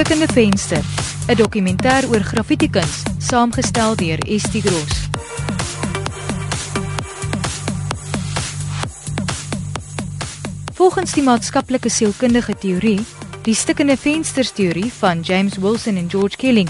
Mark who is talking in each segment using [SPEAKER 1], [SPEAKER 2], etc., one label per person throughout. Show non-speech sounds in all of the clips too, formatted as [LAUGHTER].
[SPEAKER 1] Stikkende venster, 'n dokumentêr oor graffitikuns, saamgestel deur Estie Gross. Volgens die maatskaplike sielkundige teorie, die stikkende vensters teorie van James Wilson en George Kelling,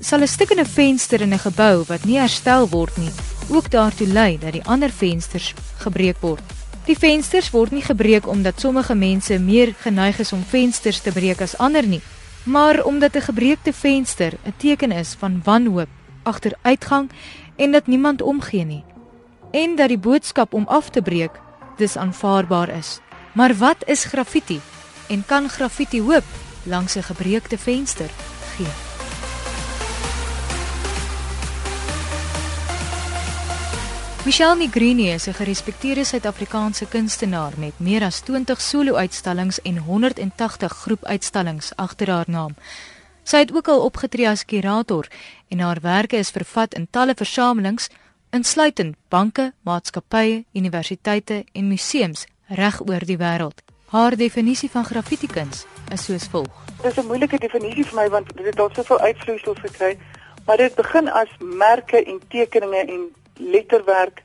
[SPEAKER 1] sal 'n stikkende venster in 'n gebou wat nie herstel word nie, ook daartoe lei dat die ander vensters gebreek word. Die vensters word nie gebreek omdat sommige mense meer geneig is om vensters te breek as ander nie, maar omdat 'n gebreekte venster 'n teken is van wanhoop, agteruitgang en dat niemand omgee nie. En dat die boodskap om af te breek dis aanvaarbaar is. Maar wat is graffiti? En kan graffiti hoop langs 'n gebreekte venster gee? Michelle Negrini is 'n gerespekteerde Suid-Afrikaanse kunstenaar met meer as 20 solo-uitstallings en 180 groepuitstallings agter haar naam. Sy het ook al opgetree as kurator en haar werke is vervat in talle versamelings, insluitend banke, maatskappye, universiteite en museums reg oor die wêreld. Haar definisie van graffitikuns is soos volg:
[SPEAKER 2] Dit is 'n moeilike definisie vir my want dit het al soveel uitvloeisels gekry, maar dit begin as merke en tekeninge en letterwerk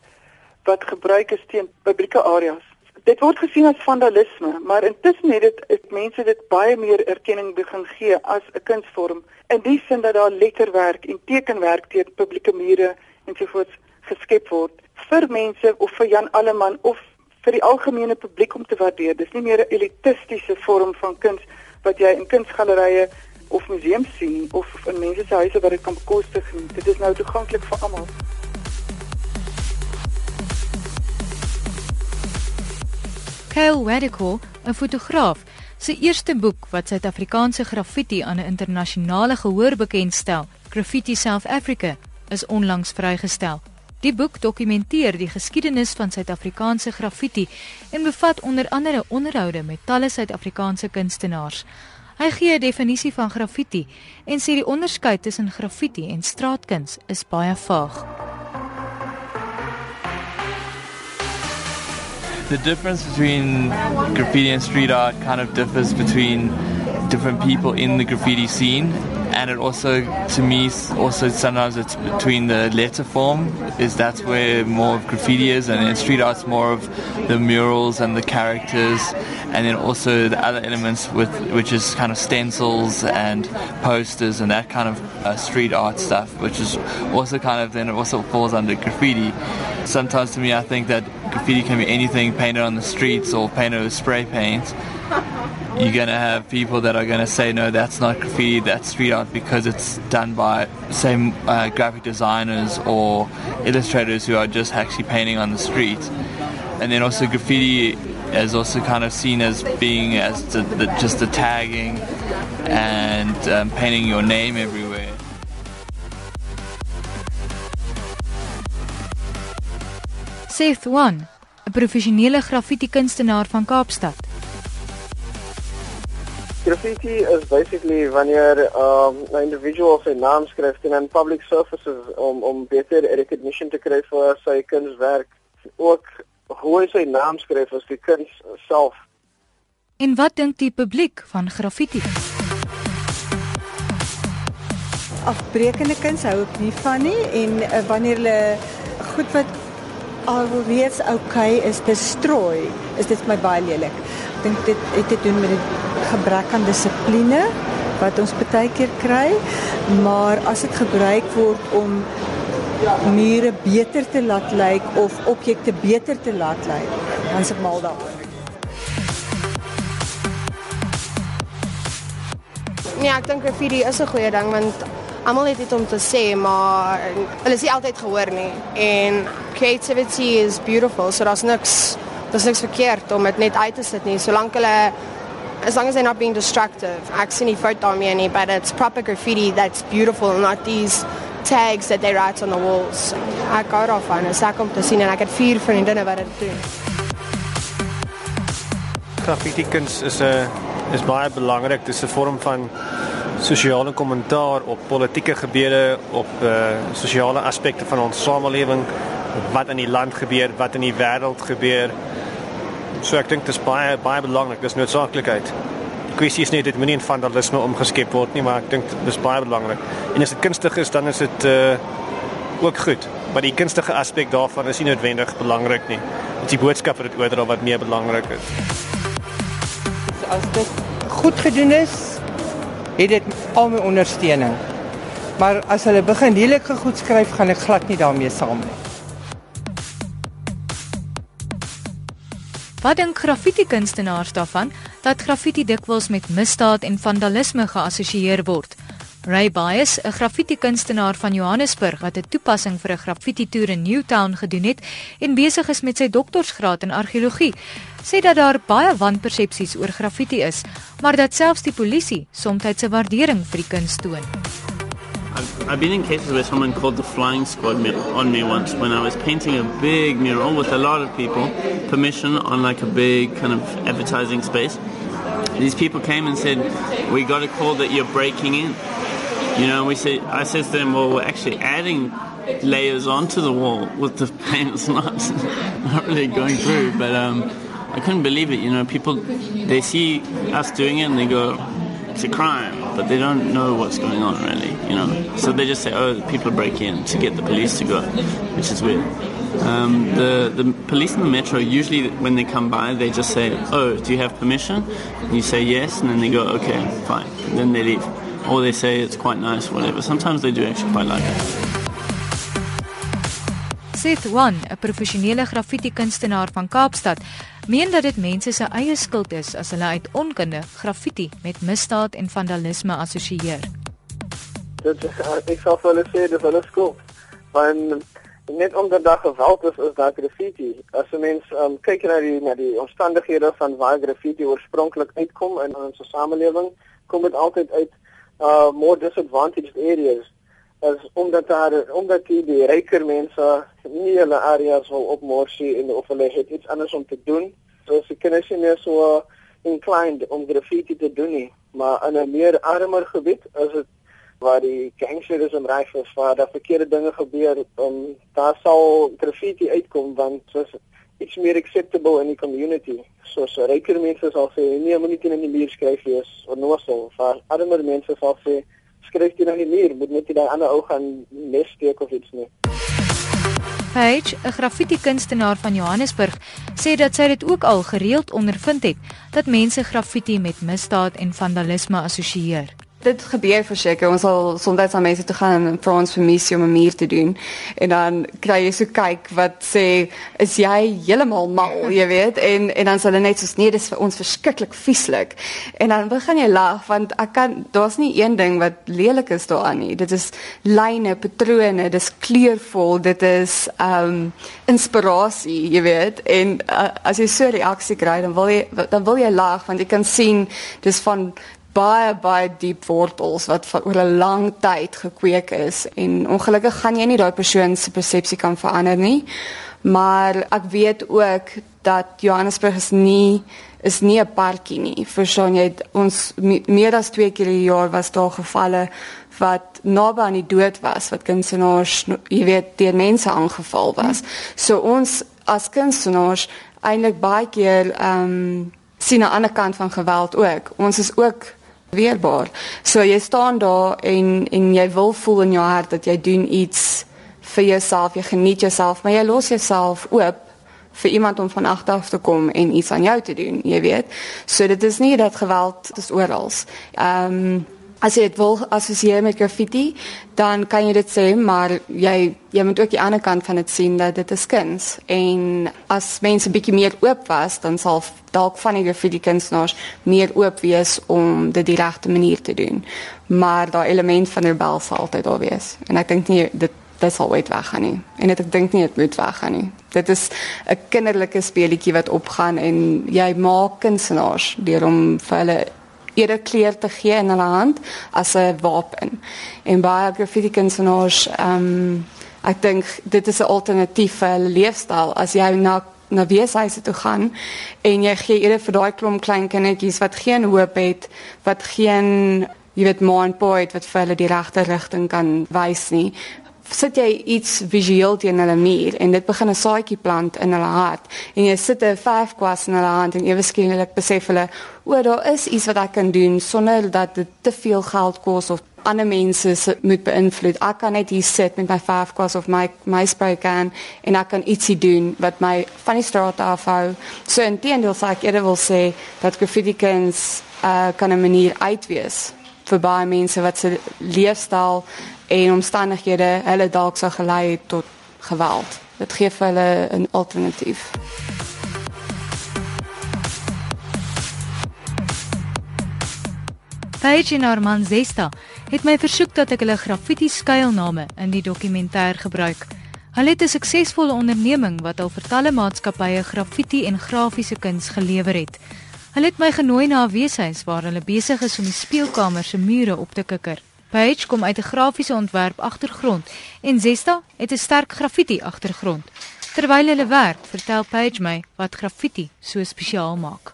[SPEAKER 2] wat gebruik is teen publieke areas. Dit word gesien as vandalisme, maar intussen het dit het mense dit baie meer erkenning begin gee as 'n kunsvorm in die sin dat daar letterwerk en tekenwerk teen publieke mure ensovoorts geskep word vir mense of vir Jan Alleman of vir die algemene publiek om te waardeer. Dis nie meer 'n elitistiese vorm van kuns wat jy in kunsgalerye of museums sien of in mense se huise waar dit kan bekostig nie. Dit is nou toeganklik vir almal.
[SPEAKER 1] Kyle Wadico, 'n fotograaf, se eerste boek wat Suid-Afrikaanse graffiti aan 'n internasionale gehoor bekendstel, Graffiti South Africa, is onlangs vrygestel. Die boek dokumenteer die geskiedenis van Suid-Afrikaanse graffiti en bevat onder andere onderhoude met talle Suid-Afrikaanse kunstenaars. Hy gee 'n definisie van graffiti en sê die onderskeid tussen graffiti en straatkuns is baie vaag.
[SPEAKER 3] The difference between graffiti and street art kind of differs between different people in the graffiti scene and it also to me also sometimes it's between the letter form is that's where more of graffiti is and in street art's more of the murals and the characters and then also the other elements with which is kind of stencils and posters and that kind of uh, street art stuff which is also kind of then it also falls under graffiti. Sometimes to me i think that graffiti can be anything painted on the streets or painted with spray paint you're going to have people that are going to say, no, that's not graffiti, that's street art because it's done by, same uh, graphic designers or illustrators who are just actually painting on the street. And then also graffiti is also kind of seen as being as the, the, just the tagging and um, painting your name everywhere.
[SPEAKER 1] Seth One, 'n professionele graffiti kunstenaar van Kaapstad.
[SPEAKER 4] Graffiti is basically wanneer um, 'n individual sy naam skryf teen 'n public surfaces om om beter recognition te kry vir sy kunswerk. Ook hoe hy sy naam skryf as die kuns self.
[SPEAKER 1] En wat dink die publiek van graffiti?
[SPEAKER 5] Afbreekende kuns hou ek nie van nie en uh, wanneer hulle goed wat alreeds okay is destrooi, is dit my baie lelik. Ek dink dit het te doen met die gebrek aan dissipline wat ons baie keer kry, maar as dit gebruik word om mure beter te laat lyk of objekte beter te laat lyk, dan is dit mal daaroor.
[SPEAKER 6] Nee, ek dink graffiti is 'n goeie ding want almal het dit om te sê, maar hulle is nie altyd gehoor nie. En creativity is beautiful, so daar's niks daar's niks verkeerd om dit net uit te sit nie, solank hulle as long as they're not being destructive. Ek sien nie fout daarmee nie, but it's proper graffiti that's beautiful, not these tags that they write on the walls. Ek gou daarvan, is lekker om te sien en ek het vier vriendinne wat dit doen.
[SPEAKER 7] Graffiti kuns is 'n is baie belangrik. Dit is 'n vorm van sosiale kommentaar op politieke gebeure, op uh sosiale aspekte van ons samelewing, wat in die land gebeur, wat in die wêreld gebeur. So ek dink dit is baie baie belangrik, dis noodsaaklikheid. kwessie is nie dit moenie in vandalisme omgeskep word nie, maar ek dink dit is baie belangrik. En as dit kunstig is, dan is dit uh ook goed. Maar die kunstige aspek daarvan is nie noodwendig belangrik nie. Dit is die boodskap wat dit oordra wat meer belangrik is.
[SPEAKER 8] As dit goed gedoen is, het dit al my ondersteuning. Maar as hulle begin lelik goed skryf, gaan ek glad nie daarmee saam nie.
[SPEAKER 1] Wat dink graffiti kunstenaars daarvan dat graffiti dikwels met misdaad en vandalisme geassosieer word? Ray Bias, 'n graffiti kunstenaar van Johannesburg wat 'n toepassing vir 'n graffiti toer in Newtown gedoen het en besig is met sy doktorsgraad in argeologie, sê dat daar baie wanpersepsies oor graffiti is, maar dat selfs die polisie soms 'n waardering vir die kuns toon.
[SPEAKER 9] I've, I've been in cases where someone called the flying squad on me once when I was painting a big mural with a lot of people, permission on like a big kind of advertising space. These people came and said, "We got a call that you're breaking in." You know, we say, I said to them, well, we're actually adding layers onto the wall with the [LAUGHS] paint not, not really going through. But um, I couldn't believe it. You know, people, they see us doing it and they go, it's a crime, but they don't know what's going on really, you know. So they just say, oh, people break in to get the police to go, which is weird. Um, the, the police in the metro, usually when they come by, they just say, oh, do you have permission? And you say yes, and then they go, okay, fine. And then they leave. Or they say it's quite nice, whatever. Sometimes they do actually quite like it.
[SPEAKER 1] Seth One, 'n professionele graffiti kunstenaar van Kaapstad, meen dat dit mense se eie skuld is as hulle uit onkunde graffiti met misdaad en vandalisme assosieer.
[SPEAKER 4] Dit is ek sou wel sê dis hulle skuld. Want net omdat daar geweld is, is daar graffiti. As 'n mens um, kyk na die na die omstandighede van waar graffiti oorspronklik uitkom in ons samelewing, kom dit altyd uit uh more disadvantaged areas as omdat daar omdat die, die ryker mense nie hulle areas wil opmorsie en of hulle het iets anders om te doen so die kinders nie meer so inclined om graffiti te doen nie. Maar in 'n meer armer gebied is dit waar die gangsterisme ryk is waar daar verkeerde dinge gebeur om daar sal graffiti uitkom want soos iets meer acceptable in die community. Soos ryker mense sal sê, nee, moenie teen in die muur skryf wees of nosel. Maar armer mense sal sê, skryf teen in die muur, moet net daai ander ou gaan nes steek of iets nie.
[SPEAKER 1] Page, 'n graffiti kunstenaar van Johannesburg, sê dat sy dit ook al gereeld ondervind het dat mense graffiti met misdaad en vandalisme assosieer
[SPEAKER 10] dit gebeur verseker. Ons sal soms aan mense toe gaan en vir ons vermissie om 'n muur te doen. En dan kry jy so kyk wat sê is jy heeltemal mal jy weet? En en dan sal hulle net so nee dis vir ons verskriklik vieslik. En dan begin jy lag want ek kan daar's nie een ding wat lelik is daaraan nie. Dit is lyne patrone dis kleurvol dit is um inspirasie jy weet? En uh, as jy so reaksie kry dan wil jy dan wil jy lag want jy kan sien dis van baie baie diep wortels wat vir oor 'n lang tyd gekweek is en ongelukkig gaan jy nie daai persoon se persepsie kan verander nie. Maar ek weet ook dat Johannesburg is nie is nie 'n parkie nie. Verstaan jy ons meer as 2 keer was daar gevalle wat naby aan die dood was wat kunstenaars jy weet deur mense aangeval was. So ons as kunstenaars eintlik baie keer ehm um, sien 'n ander kant van geweld ook. Ons is ook weerbaar. So jy staan daar en en jy wil voel in jou hart dat jy doen iets vir jouself, jy geniet jouself, maar jy los jouself oop vir iemand om van agter af te kom en iets aan jou te doen, jy weet. So dit is nie dat geweld is oral. Ehm um, as jy dit wil assosieer met graffiti, dan kan jy dit sê, maar jy jy moet ook die ander kant van dit sien dat dit 'n skins en as mense bietjie meer oop was, dan sal dalk van die graffiti kunstenaars meer oop wees om dit die regte manier te doen. Maar daai element van rebel sal altyd daar wees. En ek dink nie dit dit sal ooit weggaan nie. En dit ek dink nie dit moet weggaan nie. Dit is 'n kinderlike speletjie wat opgaan en jy maak kunstenaars deur om vir hulle eerder kleur te gee in hulle hand as 'n wapen. En baie graffiti kunstenaars ehm um, ek dink dit is 'n alternatief vir hulle leefstyl as jy na na weeshuise toe gaan en jy gee eerder vir daai klomp klein kindertjies wat geen hoop het, wat geen jy weet mind point wat vir hulle die regte rigting kan wys nie sit jy iets visueel teen hulle muur en dit begin 'n saadjie plant in hulle hart en jy sit 'n verfkwas in hulle hand en ewe skielik besef hulle o, daar is iets wat ek kan doen sonder dat dit te veel geld kos of ander mense moet beïnvloed. Ek kan net hier sit met my verfkwas of my my spray can en ek kan ietsie doen wat my van die straat afhou. So intendeel sê ek eerder wil sê dat graffiti kuns uh, kan 'n manier uitwees vir baie mense wat se leefstyl en omstandighede hulle dalk sou gelei het tot geweld. Dit gee vir hulle 'n alternatief.
[SPEAKER 1] Paige en haar man Zesta het my versoek dat ek hulle graffiti skuilname in die dokumentêr gebruik. Hulle het 'n suksesvolle onderneming wat al vir talle maatskappye graffiti en grafiese kuns gelewer het. Hulle het my genooi na 'n weeshuis waar hulle besig is om die speelkamer se mure op te kikker. Paige kom uit 'n grafiese ontwerp agtergrond en Zesta het 'n sterk graffiti agtergrond. Terwyl hulle werk, vertel Paige my wat graffiti so spesiaal maak.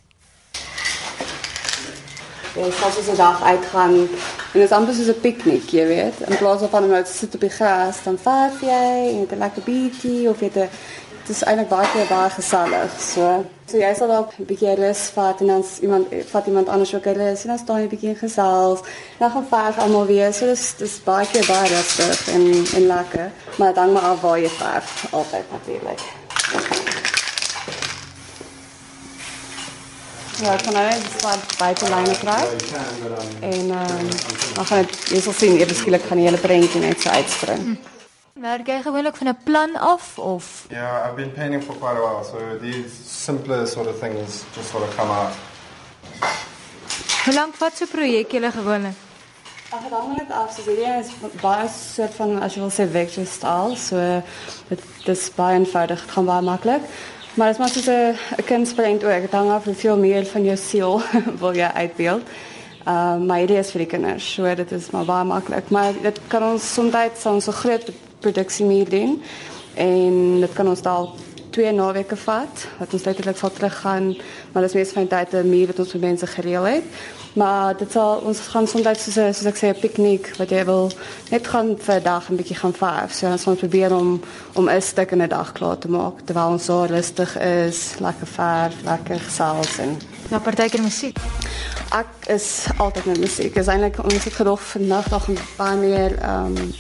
[SPEAKER 10] Ja, ek sal so 'n dag uitgaan en is amper soos 'n piknik, jy weet. In plaas van om net sit op die gras, dan verf jy en jy het 'n lekker bietjie of jy het 'n dit is eintlik baie keer baie gesellig. So, so jy sal dalk 'n bietjie rus vat en dan iemand vat iemand anders ook rus en dan staan jy bietjie gesels. Dan gaan verf almal weer. So dis dis baie keer baie rustig en en lekker. Maar dan maar af waar jy verf altyd natuurlik. Ja, kan nou net wat buite lyne kry. En um, dan gaan dit jy sal sien eers skielik gaan die hele prentjie net so uitspring. Hm.
[SPEAKER 1] Werk jy gewoonlik van 'n plan af of
[SPEAKER 11] Yeah, I've been painting for quite a while, so these simpler sort of things just sort of come out.
[SPEAKER 1] Hoe lank vat so 'n projek julle gewoonlik?
[SPEAKER 10] Net af, so die is baie soort van as jy wil sê vector style, so dit dis baie eenvoudig, dit gaan baie maklik. Maar dit is maar soos 'n 'n kunsprent ook, dit hang af hoeveel meer van jou siel [LAUGHS] wil jy uitbeeld. Ehm uh, my idee is vir die kinders, so dit is maar baie maklik, maar dit kan ons soms so groot produksie mee doen. En dit kan ons dalk twee naweke vat wat ons letterlik sal teruggaan maar dit is meestal van tyd 'n muur wat ons vir mense gereël het. Maar dit sal ons gaan soms soos soos ek sê 'n piknik wat jy wil net gaan vir 'n dag 'n bietjie gaan verf so ons gaan probeer om om 'n stuk in 'n dag klaar te maak terwyl ons so rustig is lekker verf lekker gesels en
[SPEAKER 1] na partykeer musiek
[SPEAKER 10] ek is altyd met musiek is eintlik ons het gedog vandag nog 'n paar meer ehm um,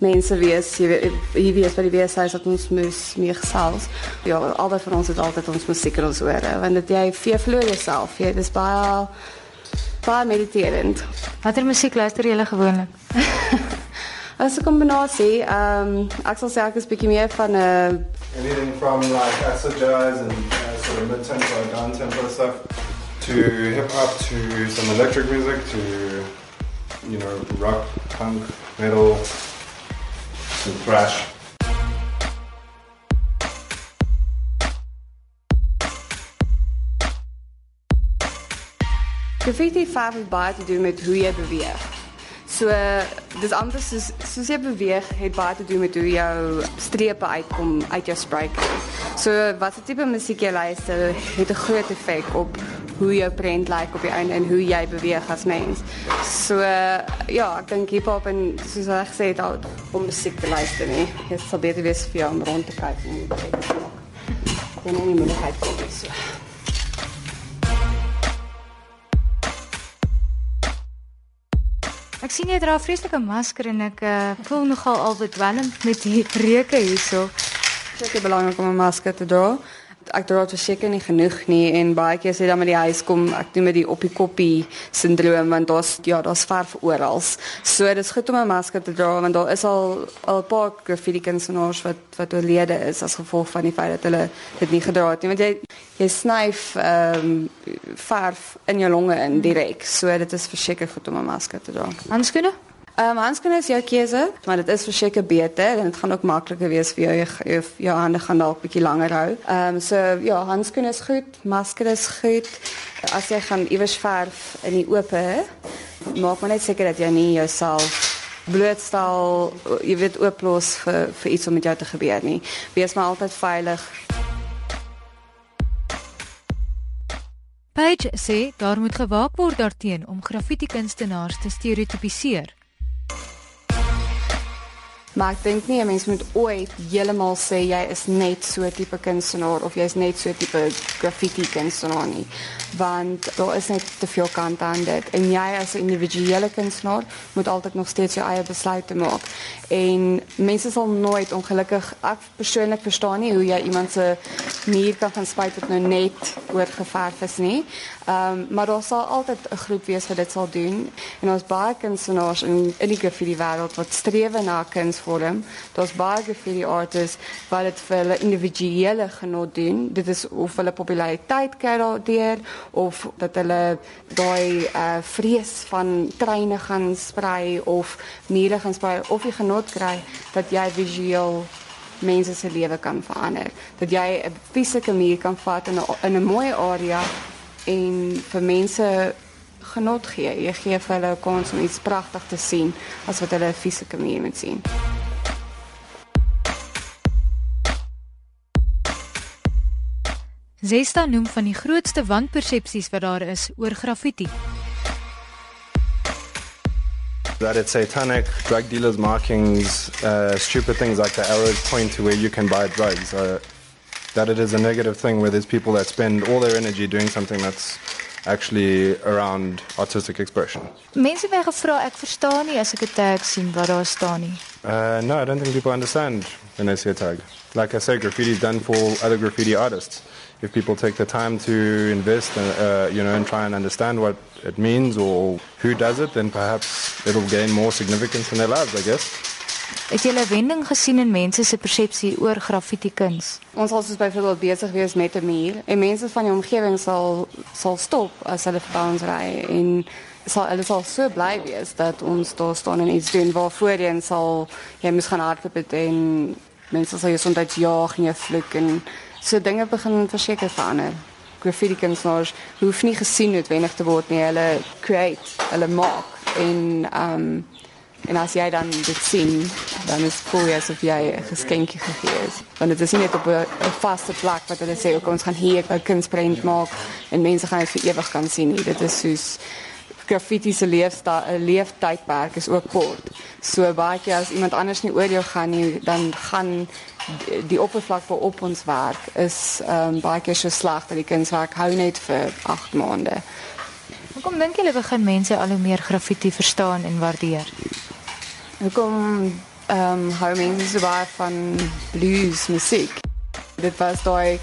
[SPEAKER 10] mense wees hier wees by die weeshuis dat ons moes mee gesels. Ja, albei van ons het altyd ons musiek in ons ore want dit jy vir verloor jouself. Jy dis baie baie mediterend.
[SPEAKER 1] Watter musiek luister jy gewoonlik? [LAUGHS]
[SPEAKER 10] As 'n kombinasie, ehm um, ek sal sê ek is bietjie meer van 'n uh,
[SPEAKER 11] anything from like acid jazz and uh, sort of mid tempo and down tempo stuff to hip hop to some electric music to you know rock, punk, metal some thrash.
[SPEAKER 10] Graffiti verf het baie te doen met hoe jy beweeg. So dis amper soos soos jy beweeg het baie te doen met hoe jou strepe uitkom uit jou spray. So wat se tipe musiek jy luister het 'n groot effek op hoe jou prent lyk like op die einde en hoe jy beweeg as mens. So ja, ek dink hiphop en soos ek gesê het al om musiek te luister nie. Dit sal beter wees vir jou om rond te kyk en te kyk. Dan nie hy kom so.
[SPEAKER 1] Ek sien jy dra 'n vreeslike masker en ek uh, voel nogal al bedwelmd met die reuke hierso.
[SPEAKER 10] Dit is belangrik om 'n masker te dra ek dra dit seker nie genoeg nie en baie keer sê dan met die huis kom ek doen met die op die koppie sindroom want daar's ja daar's verf oral. So dis goed om 'n masker te dra want daar is al al 'n paar graffiti kunstenaars wat wat oorlede is as gevolg van die feit dat hulle dit nie gedra het nie want jy jy snyf ehm um, verf in jou longe in direk. So dit is verseker goed om 'n masker te dra.
[SPEAKER 1] Handskoene?
[SPEAKER 10] Ehm um, handskoene is jou keuse, maar dit is verseker beter en dit gaan ook makliker wees vir jou jou, jou hande gaan dalk bietjie langer hou. Ehm um, so ja, handskoene is goed, masker is goed. As jy gaan iewers verf in die oop, maak maar net seker dat jy nie jouself blootstel, jy weet ooplos vir vir iets om met jou te gebeur nie. Wees maar altyd veilig.
[SPEAKER 1] Page sê daar moet gewaak word daarteenoor om graffiti kunstenaars te stereotipiseer.
[SPEAKER 10] Maar ek dink nie 'n mens moet ooit heeltemal sê jy is net so tipe kunstenaar of jy is net so tipe graffiti kunstenaar nie, want daar is net te veel kante aan dit en jy as 'n individuele kunstenaar moet altyd nog steeds jou eie besluite maak. En mense sal nooit ongelukkig ek persoonlik verstaan nie hoe jy iemand se muur kan van spyt wat nou net oorgeverf is nie. Um, maar daar sal altyd 'n groep wees wat dit sal doen en ons baie kunstenaars in in die graffiti wêreld wat streef na kuns vorm. Daar's baie graffiti artists wat dit vir hulle individuele genot doen. Dit is of hulle populariteit kry daardeur of dat hulle daai uh, vrees van treine gaan sprei of mure gaan sprei of jy genot kry dat jy visueel mense se lewe kan verander. Dat jy 'n fisiese muur kan vat in 'n in 'n mooi area en vir mense genot gee. Jy gee vir hulle 'n kans om iets pragtig te sien as wat hulle 'n fisiese muur moet sien.
[SPEAKER 1] Zesta noem van die grootste wanpersepsies wat daar is oor graffiti.
[SPEAKER 11] That it's satanic, drug dealers' markings, uh, stupid things like the arrows point to where you can buy drugs. Uh, that it is a negative thing where there's people that spend all their energy doing something that's actually around artistic expression.
[SPEAKER 1] Mense het my gevra, ek verstaan nie as ek 'n tag sien wat daar staan nie.
[SPEAKER 11] Uh, no, I don't think people understand when they see a tag. Like I say, graffiti is done for other graffiti artists. If people take the time to invest, and, uh, you know, and try and understand what it means or who does it, then perhaps it'll gain more significance in their lives, I guess.
[SPEAKER 1] Het jy 'n wending gesien in mense se persepsie oor graffiti kuns?
[SPEAKER 10] Ons soos byvoorbeeld besig wees met 'n muur en mense van die omgewing sal sal stop as hulle verby ons ry en sal hulle sal so bly wees dat ons daar staan en iets doen waar voorheen sal jy moes gaan hardloop en mense sal jou soms jaag en jou vloek en so dinge begin verseker verander. Graffiti kunstenaars hoef nie gesien noodwendig te word nie, hulle create, hulle maak en ehm um, En as jy dan dit sien, dan is voel jy asof jy 'n geskenkie gegee is. Want dit is nie net op 'n vaste plek wat hulle sê, "Kom ons gaan hier 'n kunsprent maak en mense gaan dit vir ewig kan sien nie." Dit is soos graffiti se leefstyl, 'n leeftydperk is ook kort. So baie keer as iemand anders nie oor jou gaan nie, dan gaan die, oppervlak waarop ons werk is ehm um, baie keer so sleg dat die kunswerk hou net vir 8 maande.
[SPEAKER 1] Hoekom dink julle begin mense al hoe meer graffiti verstaan en waardeer?
[SPEAKER 10] Hoekom ehm um, hou mense so baie van blues musiek? Dit was daai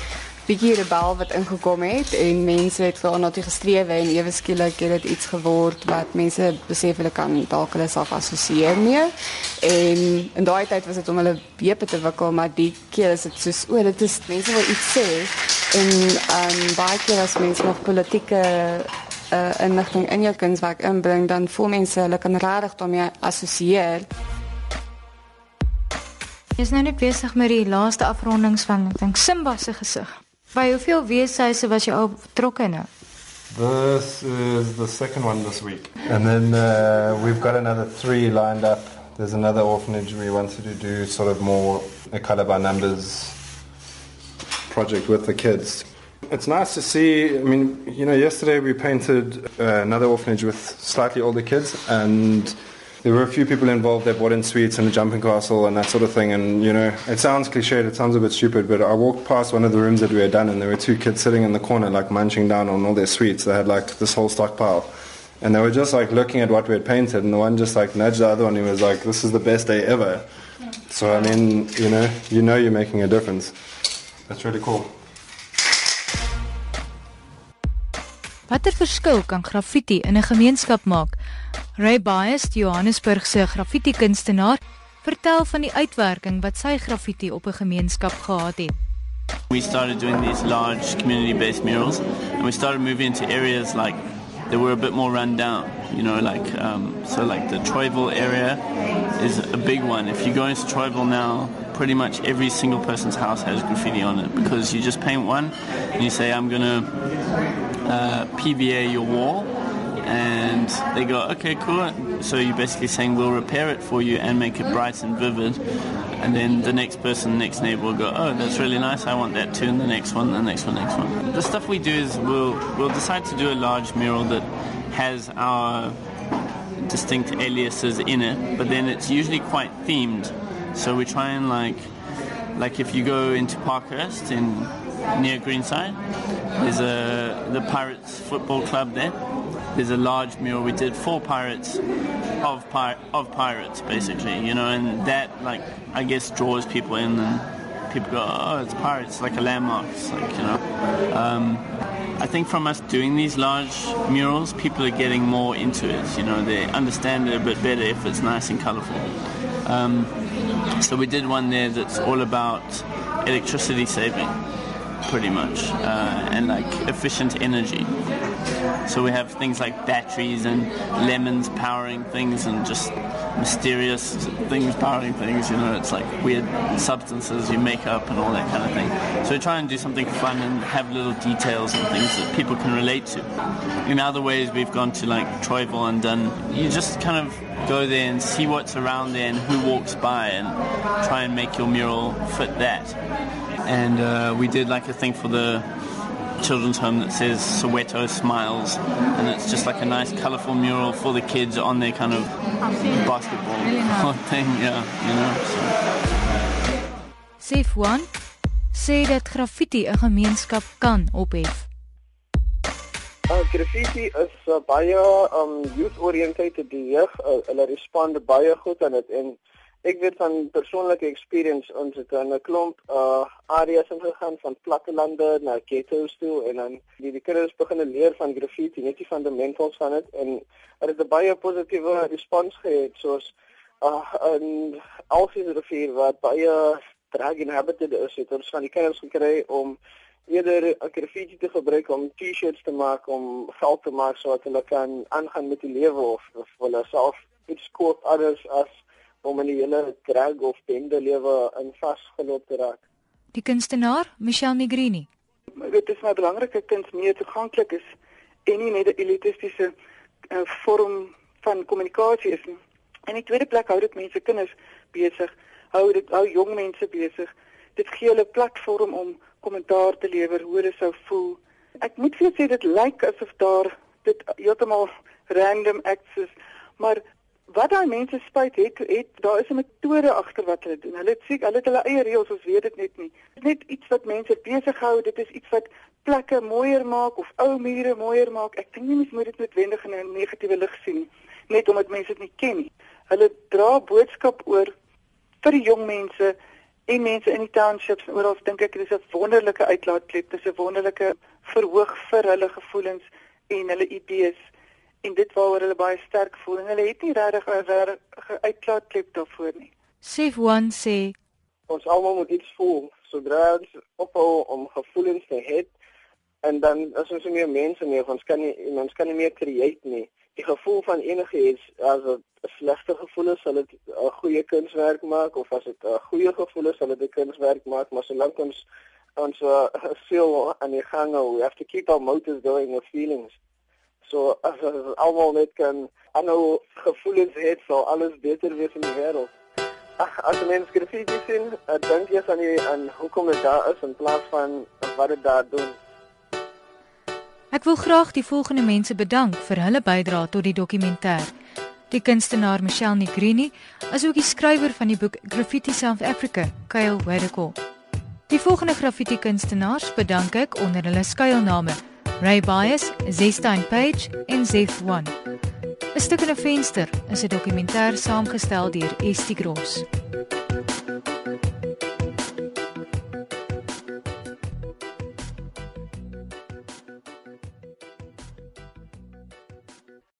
[SPEAKER 10] bietjie rebel wat ingekom het en mense het vir onnodig gestrewe en ewe skielik het dit iets geword wat mense besef hulle kan dalk hulle self assosieer mee. En in daai tyd was dit om hulle heupe te wikkel, maar die keer is dit soos o, dit is mense wil iets sê en ehm um, baie keer as mense nog politieke uh, inligting in jou kunswerk inbring, dan voel mense hulle kan regtig daarmee assosieer.
[SPEAKER 1] Jy is nou net besig met die laaste afrondings van ek dink Simba se gesig. By hoeveel weeshuise was jy al betrokke nou?
[SPEAKER 11] This is the second one this week. And then uh, we've got another three lined up. There's another orphanage we wanted to do sort of more a by numbers project with the kids. It's nice to see. I mean, you know, yesterday we painted uh, another orphanage with slightly older kids, and there were a few people involved that brought in sweets and a jumping castle and that sort of thing. And you know, it sounds cliched, it sounds a bit stupid, but I walked past one of the rooms that we had done, and there were two kids sitting in the corner, like munching down on all their sweets. They had like this whole stockpile. And they were just like looking at what we had painted, and the one just like nudged the other one. He was like, "This is the best day ever." So I mean, you know, you know, you're making a difference. That's really cool.
[SPEAKER 1] Watter verskil kan graffiti in 'n gemeenskap maak? Ray Bias, die Johannesburg se graffiti kunstenaar, vertel van die uitwerking wat sy graffiti op 'n gemeenskap gehad het.
[SPEAKER 9] We started doing these large community-based murals and we started moving into areas like that were a bit more run down, you know, like um, so like the Troyville area is a big one. If you go into Troyville now, pretty much every single person's house has graffiti on it because you just paint one and you say I'm going to uh, PVA your wall and they go, okay, cool. So you're basically saying we'll repair it for you and make it bright and vivid. And then the next person, the next neighbor will go, oh, that's really nice. I want that too. And the next one, the next one, next one. The stuff we do is we'll we'll decide to do a large mural that has our distinct aliases in it, but then it's usually quite themed. So we try and like, like if you go into Parkhurst in near Greenside, there's a the Pirates football club there. There's a large mural we did for pirates of pir- of pirates basically, you know, and that like I guess draws people in and people go, oh, it's pirates, like a landmark, it's like you know. Um, I think from us doing these large murals, people are getting more into it. You know, they understand it a bit better if it's nice and colourful. Um, so we did one there that's all about electricity saving, pretty much, uh, and like efficient energy. So we have things like batteries and lemons powering things and just mysterious things powering things. You know, it's like weird substances you make up and all that kind of thing. So we try and do something fun and have little details and things that people can relate to. In other ways, we've gone to like Troyville and done. You just kind of go there and see what's around there and who walks by and try and make your mural fit that. And uh, we did like a thing for the children's home that says Soweto Smiles, and it's just like a nice, colourful mural for the kids on their kind of basketball really [LAUGHS] thing. Yeah, you know. So.
[SPEAKER 1] Safe one sê dat graffiti 'n gemeenskap kan ophef.
[SPEAKER 4] Uh, graffiti is uh, baie um youth oriented die jeug uh, hulle respond baie goed aan dit en ek weet van persoonlike experience ons het in 'n klomp uh areas ingegaan van plattelande na ghettos toe en dan die, die kinders begin leer van graffiti net die fundamentals van dit en het het 'n baie positiewe respons gehad soos uh in Alfie rivier wat baie drag inhabited is het ons van die kinders gekry om eerder 'n graffiti te gebruik om T-shirts te maak om geld te maak sodat hulle kan aangaan met die lewe of, of hulle self iets koop anders as om in die hele drag of bende lewe in vasgeloop te raak.
[SPEAKER 1] Die kunstenaar, Michelle Negrini.
[SPEAKER 2] Dit is my belangrike kuns meer toeganklik is en nie net 'n elitistiese uh, vorm van kommunikasie is nie. En in die tweede plek hou dit mense kinders besig, hou dit hou jong mense besig. Dit gee hulle 'n platform om kommentaar te lewer hoe hulle sou voel. Ek moet vir sê dit lyk asof daar dit heeltemal random acts is, maar wat daai mense spyt het het daar is 'n metode agter wat hulle doen. Hulle sê hulle het hulle eie reëls, ons weet dit net nie. Dit is net iets wat mense besig hou. Dit is iets wat plekke mooier maak of ou mure mooier maak. Ek dink nie mens moet dit noodwendig in 'n negatiewe lig sien net omdat mense dit nie ken nie. Hulle dra boodskap oor vir die jong mense en mense in die townships en oral dink ek dit is 'n wonderlike uitlaatklep. Dit is 'n wonderlike verhoog vir hulle gevoelens en hulle idees en dit waaroor hulle baie sterk voel en hulle het nie regtig 'n regte uitlaatklep daarvoor nie.
[SPEAKER 1] Sef one sê
[SPEAKER 4] ons almal moet iets voel sodra ons ophou om gevoelens te hê en dan as ons meer mense nie ons kan nie ons kan nie meer create nie. Die gevoel van enige iets as 'n slegte gevoel is, sal dit 'n goeie kunswerk maak of as dit 'n goeie gevoel is, sal dit 'n kunswerk maak, maar solank ons ons [LAUGHS] uh, feel aan die gang hou, we have to keep our motors going with feelings. So as ons almal net kan aanhou gevoelens het, sal alles beter wees in die wêreld. Ag, as mens graffiti sien, dink jy aan die aan hoekom dit daar is in plaas van wat dit daar doen.
[SPEAKER 1] Ek wil graag die volgende mense bedank vir hulle bydrae tot die dokumentêr. Die kunstenaar Michelle Negrini, asook die skrywer van die boek Graffiti South Africa, Kyle Wedeko. Die volgende graffiti kunstenaars bedank ek onder hulle skuilname. Ray Bias, Zestine Page en Zef1. 'n Stuk in 'n venster is 'n dokumentêr saamgestel deur Estie Gross.